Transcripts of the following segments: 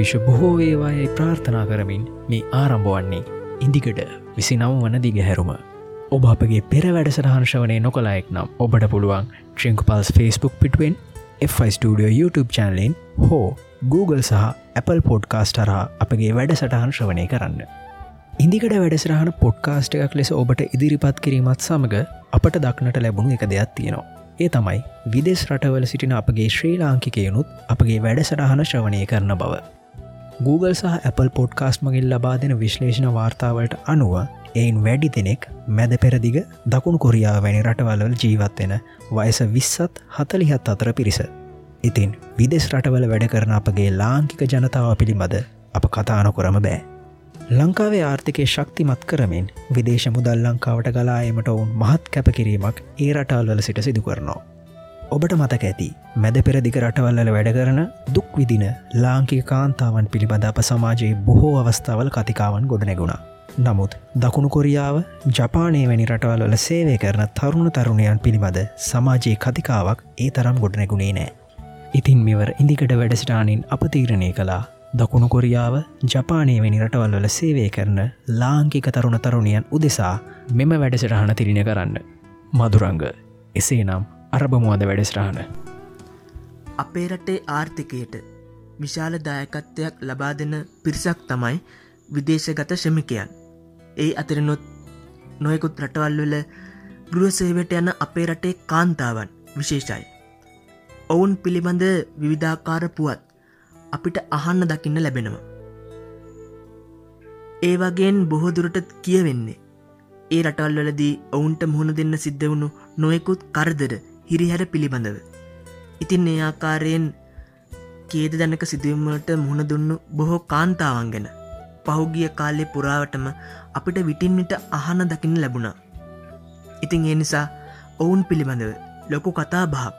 ආයුෂ බොහෝ වේවායයි ප්‍රාර්ථනා කරමින් මේ ආරම්භවන්නේ ඉදිකට විසි නම වන දිගහැරුම ඔබ අපගේ පෙර වැඩසටහන්ශවනය නොකලායෙක් නම් ඔබට පුළුවන් ට්‍රිංකපල්ස් ෆස්බුක් පිටුවෙන් Fi Studio YouTube චැනලෙන් හෝ Google සහ Apple පොඩ්කාස්ට හරහා අපගේ වැඩ සටහන් ශ්‍රවනය කරන්න. ඉදිකට වැඩසරහන පොඩ්කාස්ට එකක් ලෙස ඔබට ඉදිරිපත් කිරීමත් සමඟ අපට දක්නට ලැබුණු එක දෙයක් තියෙනවා. ඒ තමයි විදෙස් රටවල සිටින අපගේ ශ්‍රී ලාංකිකයනුත් අපගේ වැඩසටහන ශ්‍රවණය කරන බව. Google සහ Apple පොඩ්කාස් මගින් ලබා දෙන විශ්ලේෂණ වාර්තාවලට අනුව එයින් වැඩි දෙනෙක් මැද පෙරදිග දකුණු කොරියා වැනි රටවල්වල ජීවත්වෙන වයස විස්සත් හතලිහත් අතර පිරිස. ඉතින් විදෙස් රටවල වැඩ කරන අපගේ ලාංකික ජනතාව පිළිබඳ අප කතානොකොරම බෑ. ලංකාවේ ආර්ථිකය ශක්තිමත් කරමින් විදේශ මුදල් ලංකාවට ගලායමට ඔවුන් මහත් කැපකිරීමක් ඒ රටල්වල සිට සිදු කරනවා. ඔබට මතක ඇති මැද පෙරදික රටවල්ල වැඩ කරන දුක් විදින ලාංකික කාන්තාවන් පිළිබඳ අප සමාජයේ බොහෝ අවස්ථාවල කතිකාවන් ගොඩනැගුණා. නමුත් දකුණු කොරියාව ජපානය වැනි රටවල්වල සේවය කරන තරුණ තරුණයන් පිළිබඳ සමාජයේ කතිකාවක් ඒ තරම් ගොඩනැගුණේ නෑ. ඉතින් මෙවර ඉදිකට වැඩස්ටානින් අප තීරණය කලා දකුණු කොරියාව ජපානය වැනි රටවල්වල සේවය කරන ලාංකික තරුණ තරුණියන් උදෙසා මෙම වැඩසටහන තිරිණ කරන්න. මදුරංග එසේ නම් අරබමුවද වැඩස්ටාන. අපේ රටේ ආර්ථිකයට විශාල දායකත්වයක් ලබා දෙන පිරිසක් තමයි විදේශගත ශ්‍රමිකයන්. ඒ අතරනොත් නොයකුත් රටවල්වල ගෘහසේවට යන අපේ රටේ කාන්තාවන් විශේෂයි. ඔවුන් පිළිබඳ විවිධාකාර පුවත් අපිට අහන්න දකින්න ලැබෙනවා. ඒ වගේෙන් බොහෝදුරට කියවෙන්නේ. ඒ රටල්වලදී ඔවුන්ට මුහුණ දෙන්න සිද්ධ වුණු නොයෙකුත් කරදර හිරිහැර පිළිබඳව. ඉතින් ඒ ආකාරයෙන් කේද දැනක සිදුවීමට මුහුණ දුන්නු බොහෝ කාන්තාවන් ගැන පහුගිය කාලෙ පුරාවටම අපිට විටින්විට අහන දකින්න ලැබුණා. ඉතින් ඒ නිසා ඔවුන් පිළිබඳව ලොකු කතා බහක්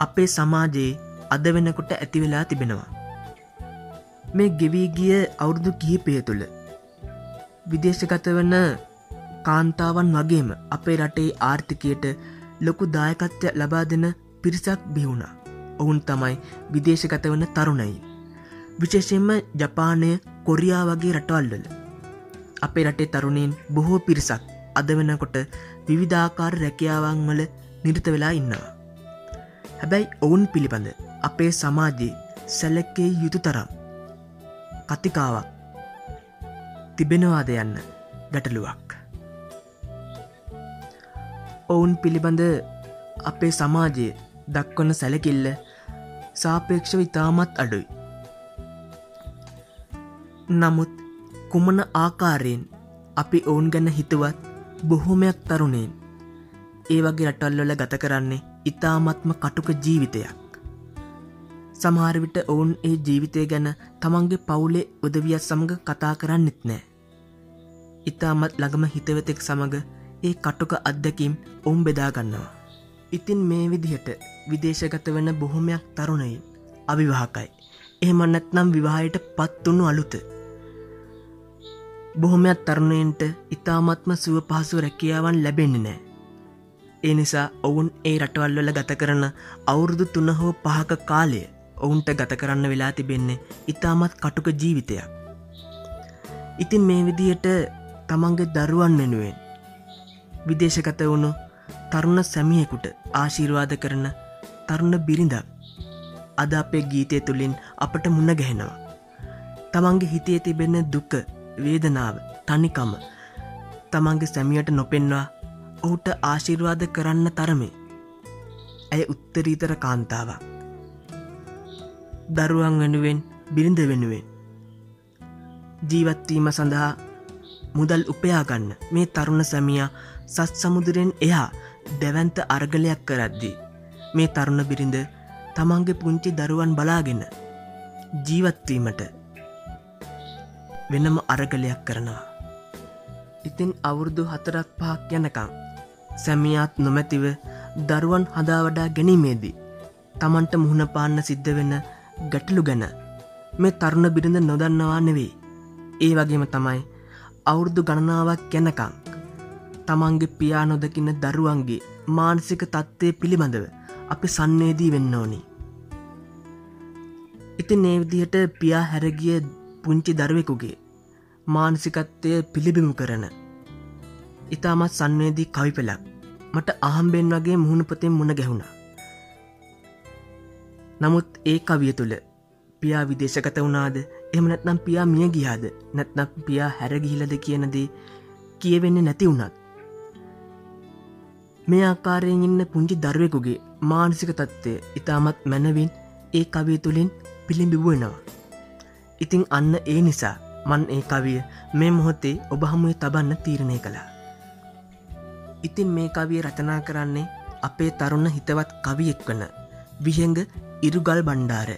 අපේ සමාජයේ අද වෙනකොට ඇතිවෙලා තිබෙනවා. මේ ගෙවී ගිය අවුරුදු කිහිපය තුළ විදේශගත වන කාන්තාවන් වගේම අපේ රටේ ආර්ථිකයට ලොකු දායකත්වය ලබා දෙන පිරිසක් බිහුණා. ඔවුන් තමයි විදේශගත වන තරුණයි. විශේෂෙන්ම ජපානය කොරියා වගේ රටවල්වල. අපේ රටේ තරුණයෙන් බොහෝ පිරිසක් අද වෙනකොට විවිධාකාර රැකියාවන් වල නිර්ත වෙලා ඉන්නවා. හැබැයි ඔවුන් පිළිබඳ අපේ සමාජයේ සැලක්කේ යුතු තරම් කතිකාවක් තිබෙනවාද යන්න ගැටලුවක්. ඔවුන් පිළිබඳ අපේ සමාජය දක්වන සැලකිල්ල සාපේක්ෂව ඉතාමත් අඩුයි. නමුත් කුමන ආකාරයෙන් අපි ඔවුන් ගැන හිතුවත් බොහොමයක් තරුණයෙන් ඒ වගේ රටල්වල ගත කරන්නේ ඉතාමත්ම කටුක ජීවිතයක්. සමහරවිට ඔවුන් ඒ ජීවිතය ගැන තමන්ගේ පවුලේ උදවියත් සමඟ කතා කරන්නෙත් නෑ. ඉතාමත් ළඟම හිතවතෙක් සමඟ ඒ කටුක අත්දැකීම් ඔවුන් බෙදාගන්නවා. ඉතින් මේ විදිහට විදේශගත වන බොහොමයක් තරුණයින් අවිවාහකයි. එහෙමන්නත් නම් විවාහයට පත්වුණු අලුත. බොහොමයක් තරුණයන්ට ඉතාමත්ම සුව පහසු රැකියාවන් ලැබෙන්නේ නෑ. ඒ නිසා ඔවුන් ඒ රටවල්වල ගත කරන අවුරුදු තුන හෝ පහක කාලය ඔවුන්ට ගත කරන්න වෙලා තිබෙන්නේ ඉතාමත් කටුක ජීවිතයක්. ඉතින් මේ විදියට තමන්ගේ දරුවන් වෙනුවෙන් විදේශගත වුණු තරුණ සැමියෙකුට ආශීර්වාද කරන තරුණ බිරිඳක් අද අපේ ගීතය තුළින් අපට මුණ ගැහෙනවා. තමන්ගේ හිතේ තිබෙන දුක වේදනාව තනිකම තමන්ගේ සැමියට නොපෙන්වා ඔහුට ආශිර්වාද කරන්න තරමේ ඇය උත්තරීතර කාන්තාවක්. දරුවන් වෙනුවෙන් බිරිඳ වෙනුවෙන් ජීවත්වීම සඳහා මුදල් උපයාගන්න මේ තරුණ සැමියා සත් සමුදුරෙන් එහා දැවන්ත අර්ගලයක් කරද්දී මේ තරුණ බිරිඳ තමන්ගේ පුංචි දරුවන් බලාගෙන ජීවත්වීමට වෙනම අරගලයක් කරනවා. ඉතින් අවුරුදු හතරක් පහක් යනකං සැමියාත් නොමැතිව දරුවන් හදාවඩා ගැනීමේදී තමන්ට මුහුණ පාන්න සිද්ධ වෙන ගැටලු ගැන මේ තරුණ බිරිඳ නොදන්නවා නෙවෙයි. ඒ වගේම තමයි අවුරුදු ගණනාවක් ගැනකං තමන්ගේ පියා නොදකින්න දරුවන්ගේ මානසික තත්ත්වය පිළිබඳව අපි සන්නේදී වෙන්න ඕනි. ඉතින් ඒ විදිහට පියා හැරගිය පුංචි දරුවෙකුගේ මානසිකත්වය පිළිබිමු කරන ඉතාමත් සංවේදී කවිපෙලක් මට අහම්බෙන් වගේ මුහුණපතෙන් මුණ ගැහුණා නමුත් ඒ කවිය තුළ පියා විදේශගත වුණාද එම නැත්නම් පියා මිය ගියාද නැත්නම් පියා හැරගිහිලද කියනදේ කියවෙන්න නැති වුණත් මේ ආකාරයෙන් ඉන්න පුංචි දරුවෙකුගේ මානසික තත්ත්වය ඉතාමත් මැනවින් ඒ කවිය තුළින් පිළිබිබුවෙනවා. ඉතිං අන්න ඒ නිසා මන් ඒ කවිය මේ මොහොතේ ඔබ හමුවේ තබන්න තීරණය කළා. ඉතින් මේ කවිය රචනා කරන්නේ අපේ තරුණ හිතවත් කවියෙක් වන විහඟ ඉරුගල් බණ්ඩාර.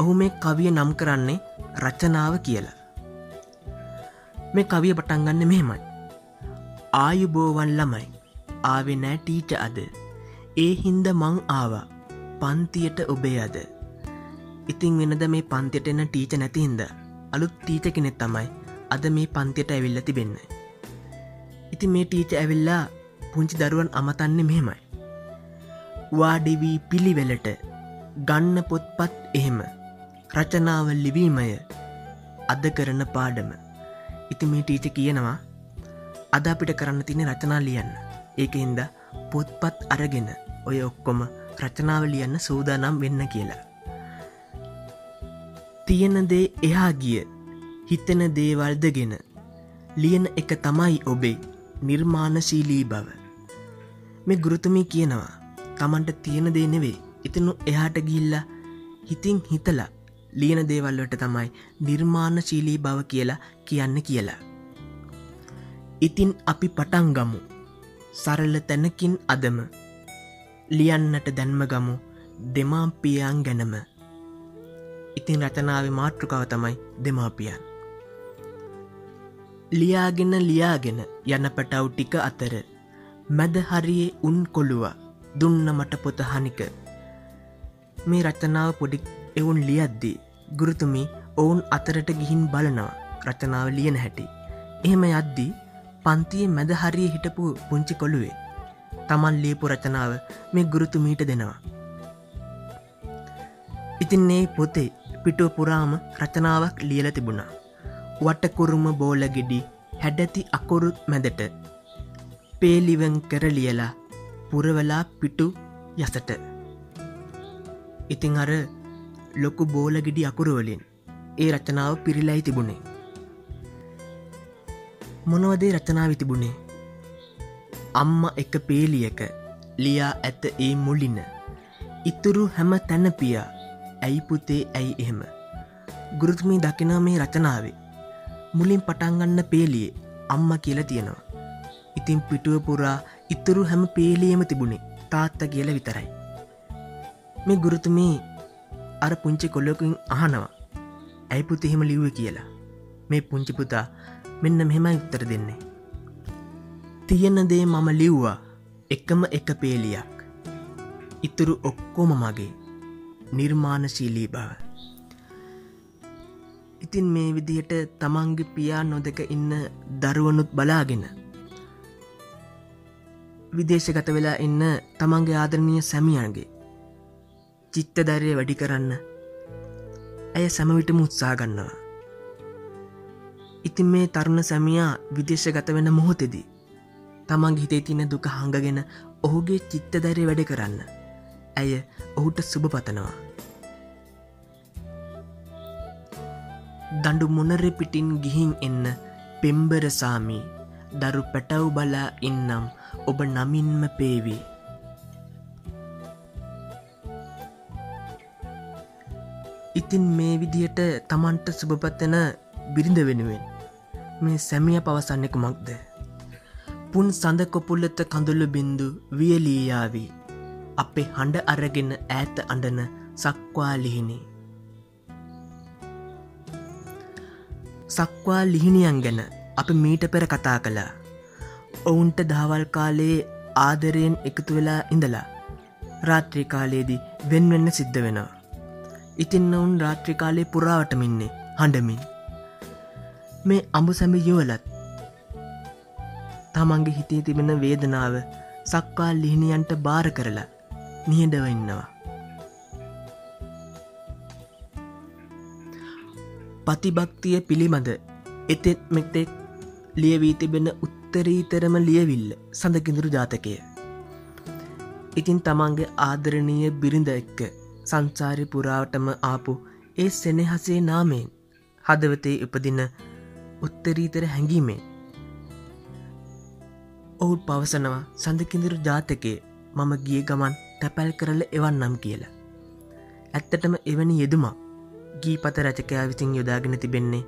ඔහු මේ කවිය නම් කරන්නේ රචනාව කියලා. මේ කවිය පටන්ගන්න මෙහෙමයි. ආයුබෝවන් ළමයි ආවෙ නෑ ටීච අද ඒ හින්ද මං ආවා පන්තියට ඔබේ අද ඉතිං වෙනද මේ පන්තියට එන්න ටීච නැතිහින්ද අලුත් ටීච කෙනෙත් තමයි අද මේ පන්තියට ඇවිල්ල තිබෙන්න. ඉති මේ ටීච ඇවිල්ලා පුංචි දරුවන් අමතන්නේ මෙහෙමයි. වාඩිවී පිළිවෙලට ගන්න පොත්පත් එහෙම රචනාව ලිවීමය. අද කරන පාඩම. ඉති මේ ටීච කියනවා අද අපිට කරන්න තින රචනා ලියන්න. ඒක හින්ද පොත්පත් අරගෙන ඔය ඔක්කොම රචනාව ලියන්න සූදානම් වෙන්න කියලා. තියෙන දේ එහා ගිය හිතෙන දේවල්දගෙන ලියන එක තමයි ඔබේ නිර්මාණශීලී බව. මේ ගුරුතුමී කියනවා තමන්ට තියෙන දේ නෙවේ ඉතිනු එහාට ගිල්ලා හිතින් හිතලා ලියන දේවල්වට තමයි නිර්මාණශීලී බව කියලා කියන්න කියලා. ඉතින් අපි පටන්ගමු සරල තැනකින් අදම. ලියන්නට දැන්ම ගමු. දෙමාපියන් ගැනම. ඉතින් රචනාව මාතෘකාව තමයි දෙමාපියන්. ලියාගෙන ලියාගෙන යන පැටව් ටික අතර මැද හරියේ උන් කොළුව දුන්න මට පොත හනික. මේ රචනාව පොඩි එවුන් ලියද්දී ගුරුතුමි ඔවුන් අතරට ගිහින් බලනවා රචනාව ලියන හැටි එහෙම යද්දී පන්තියේ මැද හරිය හිටපු පුංචි කොළුවේ තමන් ලියපු රචනාව මේ ගුරුතුමීට දෙනවා ඉතින් ඒ පොතේ පිටුව පුරාම රචනාවක් ලියල තිබුණා. වටකුරුම බෝලගෙඩි හැඩැති අකොරුත් මැදට පේලිවන් කරලියලා පුරවලා පිටු යසට. ඉතිං අර ලොකු බෝලගෙඩි අකුරුවලින් ඒ රචනාව පිරිලයි තිබුණේ. මොනවදේ රචනාව තිබුණේ? අම්ම එක පේලියක ලියා ඇත ඒ මුලින. ඉතුරු හැම තැනපියා ඇයි පුතේ ඇයි එහෙම? ගුරුතුමී දකිනා මේ රචනාවේ. මුලින් පටන්ගන්න පේලියේ අම්ම කියල තියෙනවා. ඉතින් පිටුව පුරා ඉතුරු හැම පේලියම තිබුණේ තාත්ත කියල විතරයි. මේ ගුරුතුමී අර පුංචි කොල්ලොකින් අහනවා. ඇයි පුතිහෙම ලිව්ව කියලා? මේ පුංචි පුතා මෙන්න මෙහෙමයි උත්තර දෙන්නේ. තියෙන දේ මම ලිව්වා එකම එක පේලියක්. ඉතුරු ඔක්කොම මගේ. නිර්මාණශීලී බව. ඉතින් මේ විදිහට තමන්ගේ පියා නොදක ඉන්න දරුවනුත් බලාගෙන විදේශගත වෙලා ඉන්න තමන්ගේ ආදරණය සැමියන්ගේ චිත්තදරය වැඩි කරන්න ඇය සැමවිටම උත්සා ගන්නවා. ඉතින් මේ තරුණ සැමියා විදේශගත වෙන මොහොතෙදී තමන් හිතේ තින දුක හඟගෙන ඔහුගේ චිත්තදරය වැඩ කරන්න ඇය ඔහුට සුභ පතනවා. දඩු මොනරෙ පිටින් ගිහින් එන්න පෙම්බරසාමි දරු පැටව් බලා ඉන්නම් ඔබ නමින්ම පේවී. ඉතින් මේ විදියට තමන්ට සුභපත්තන බිරිඳ වෙනුවෙන් මේ සැමිය පවසන්නෙකුමක්ද. පුන් සඳ කොපුල්ලත කඳුළු බින්දු වියලීයාවී අපේ හඬ අරගෙන ඈත අඩන සක්වා ලිහිණි. සක්වා ලිහිණියන් ගැන අප මීට පෙර කතා කළා. ඔවුන්ට දහවල් කාලයේ ආදරයෙන් එකතු වෙලා ඉඳලා රාත්‍රී කාලයේදී වෙන්වෙන්න සිද්ධ වෙනවා. ඉතින් ඔවුන් රාත්‍රී කාලයේ පුරාවටමින්නේ හඬමින්. මේ අඹු සැමි යුවලත් තමන්ගේ හිතේ තිබෙන වේදනාව සක්වා ලිහිණියන්ට භාර කරලා නිහඬව ඉන්නවා. පතිභක්තිය පිළිබඳ එතෙත් මෙතෙක් ලියවී තිබෙන උත්තරීතරම ලියවිල්ල සඳකිඳුරු ජාතකය. ඉතින් තමන්ගේ ආදරණීය බිරිඳ එක්ක සංසාරි පුරාවටම ආපු ඒ සෙනෙහසේ නාමයෙන් හදවතේ උපදින උත්තරීතර හැඟීමේ ඔවුත් පවසනවා සඳකිඳුරු ජාතකයේ මම ගිය ගමන් තැපැල් කරල එවන්නම් කියලා. ඇත්තටම එවැනි යෙදුමක් ගී පත රචකයා විසින් යොදාගෙන තිබෙන්නේ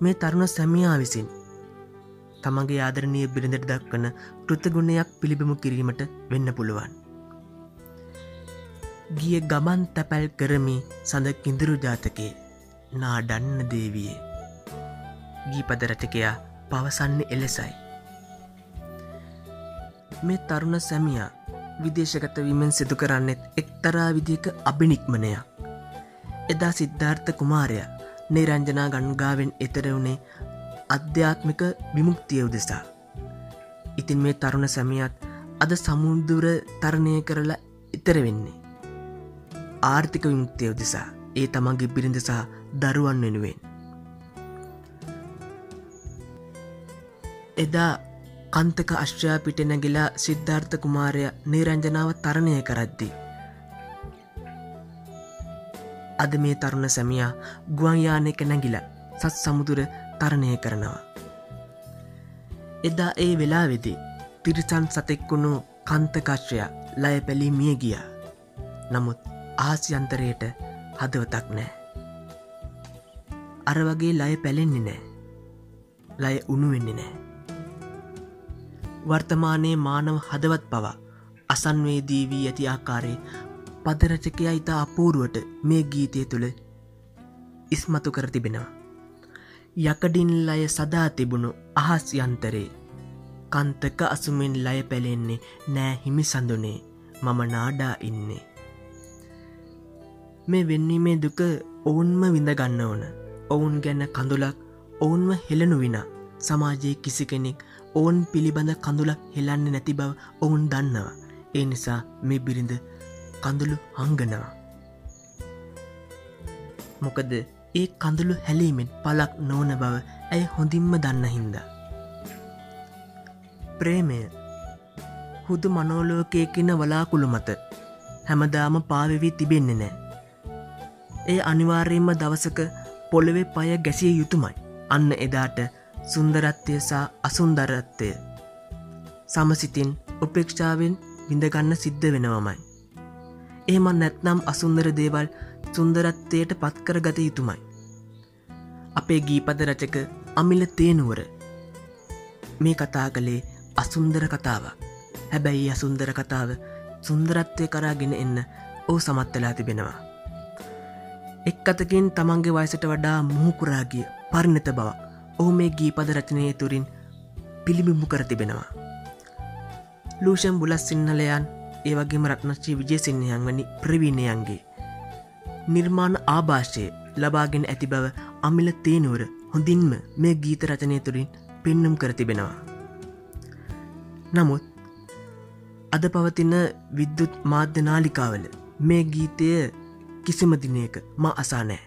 මේ තරුණ සැමියා විසින් තමගේ ආදරණය බිරිඳට දක්වන කෘතගුණයක් පිළිබිමු කිරීමට වෙන්න පුළුවන්. ගිය ගමන් තැපැල් කරමි සඳ කිඳුරු ජාතකේ නාඩන්න දේවියේ ගීපද රචකයා පවසන්නේ එලෙසයි. මේ තරුණ සැමියා විදේශගත වීමෙන් සිදු කරන්නෙත් එක්තරා විදික අභිනික්මනයක්. එදා සිද්ධාර්ථ කුමාරය නිරංජනා ගණුගාවෙන් එතර වුණේ අධ්‍යාත්මික විමුක්තිය උදෙසා. ඉතින් මේ තරුණ සැමියත් අද සමුන්දුර තරණය කරලා ඉතර වෙන්නේ. ආර්ථික විමුක්තිය උදෙසා ඒ තමන්ගේ බිරිඳ සහ දරුවන් වෙනුවෙන්. එදා කන්තක අශ්‍රයා පිට නැගිලා සිද්ධාර්ථ කුමාරය නිරංජනාව තරණය කරද්දි. අද මේ තරුණ සැමියා ගුවන්යානයක නැගිල සත් සමුදුර තරණය කරනවා. එදා ඒ වෙලා වෙදි තිරිසන් සතෙක්වුණු කන්තකශ්‍රය ලය පැලි මිය ගිය. නමුත් ආසියන්තරයට හදවතක් නෑ. අර වගේ ලය පැලෙන්නේ නෑ. ලය උනුවෙන්නේ නෑ. වර්තමානයේ මානව හදවත් පවා අසන්වේදී වී ඇති ආකාරයේ පදරචකයා ඉතා අපූරුවට මේ ගීතය තුළ ඉස්මතු කර තිබෙනවා. යකඩින් ලය සදා තිබුණු අහස් යන්තරේ කන්තක අසුමෙන් ලය පැලෙන්නේ නෑ හිමි සඳුනේ මම නාඩා ඉන්නේ. මේ වෙන්නීමේ දුක ඔවුන්ම විඳගන්න ඕන ඔවුන් ගැන කඳුලක් ඔවුන්ව හෙළනු විනා සමාජයේ කිසි කෙනෙක් ඔවුන් පිළිබඳ කඳුලක් හෙලන්න නැති බව ඔවුන් දන්නවා. ඒ නිසා මේ බිරිඳ කඳුළු හංගනවා. මොකද ඒ කඳුළු හැලීමෙන් පලක් නෝන බව ඇය හොඳින්ම දන්න හින්ද. ප්‍රේමය හුදු මනෝලෝකයකින වලාකුළු මත හැමදාම පාවෙවී තිබෙන්නේ නෑ. ඒ අනිවාර්යෙන්ම දවසක පොළොවෙ පය ගැසිය යුතුමයි අන්න එදාට සුන්දරත්වය සහ අසුන්දරත්වය සමසිතින් උපේක්ෂාවෙන් විඳගන්න සිද්ධ වෙනවමයි. එහෙම නැත්නම් අසුන්දර දේවල් සුන්දරත්වයට පත්කර ගත යුතුමයි. අපේ ගීපද රචක අමිල තේනුවර මේ කතා කළේ අසුන්දර කතාව හැබැයි අසුන්දර කතාව සුන්දරත්වය කරාගෙන එන්න ඕ සමත්වෙලා තිබෙනවා. එක් අතකින් තමන්ගේ වයසට වඩා මුහුකුරාගිය පරිණත බවක් ඔහු මේ ගීපද රචනය තුරින් පිළිබිඹු කර තිබෙනවා. ලූෂන් බුලස් සිංහලයන් ඒවගේම රත්නශ්‍රී විජයසිංහයන් වැනි ප්‍රවීණයන්ගේ. නිර්මාණ ආභාෂය ලබාගෙන ඇති බව අමිල තේනුවර හොඳින්ම මේ ගීත රචනය තුරින් පෙන්නුම් කර තිබෙනවා. නමුත් අද පවතින විද්දුත් මාධ්‍ය නාලිකාවල මේ ගීතය කිසිම දිනයක මා අසා නෑ.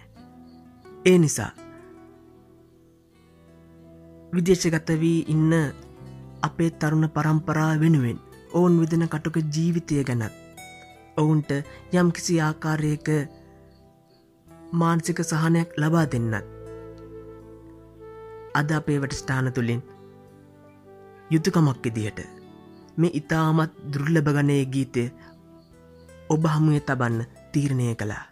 ඒ නිසා විදේශගත වී ඉන්න අපේ තරුණ පරම්පරා වෙනුවෙන් ඔවුන් විදන කටුක ජීවිතය ගැනත් ඔවුන්ට යම් කිසි ආකාරයක මානසික සහනයක් ලබා දෙන්නත් අද අපේ වට ස්ථාන තුළින් යුතුකමක් ඉදිහට මේ ඉතාමත් දුර්ලභගනය ගීතය ඔබ හමුවේ තබන්න තීරණය කළා.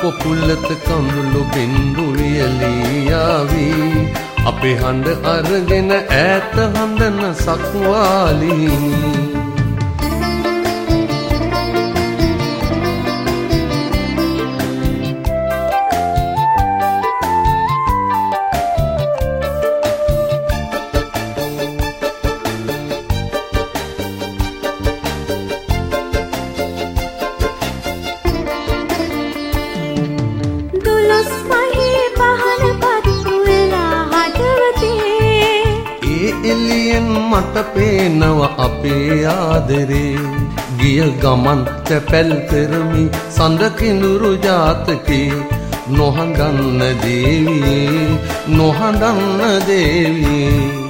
පොකුල්ලත කඳුළු බින්දුලියලියාවී අපේ හඬ අරගෙන ඈත හඳන සක්වාලීනී. පේනව අපේ ආදරේ. ගිය ගමන් තැපැල් කරමි සඳකිඳුරු ජාතකේ. නොහඳන්න දේවී නොහඳන්න දේවී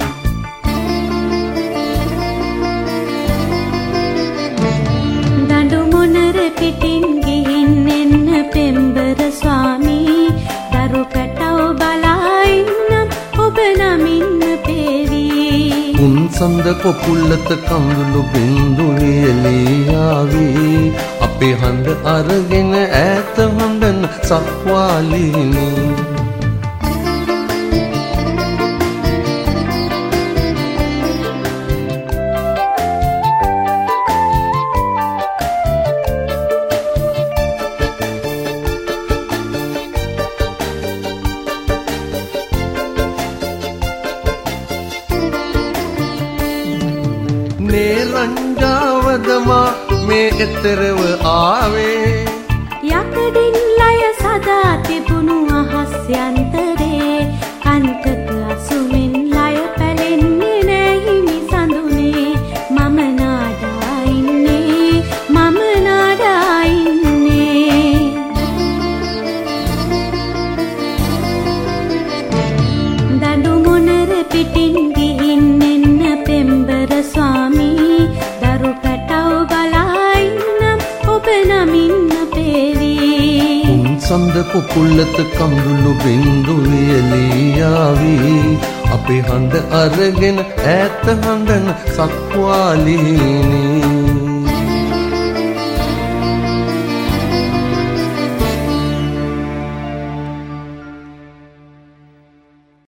කොපුල්ලත කඳුළු බින්දු වියලියාවී අපේ හඬ අරගෙන ඈත හඬන සක්වාලිනී. එතරව ආවේ. යකඩින් ලය සදා තිබුණු අහස් යන්තරේ. කන්ටක අසුමින් ලය පැලෙන්නේ නැහිමි සඳුනේ මම නාඩා ඉන්නේ මම නාඩා ඉන්නේ. දඩු මොනර පිටින් සඳ කොපුල්ලත කඳුළු බින්දු වියලියාවී. අපේ හඬ අරගෙන ඈත හඬන සක්වාලිනී.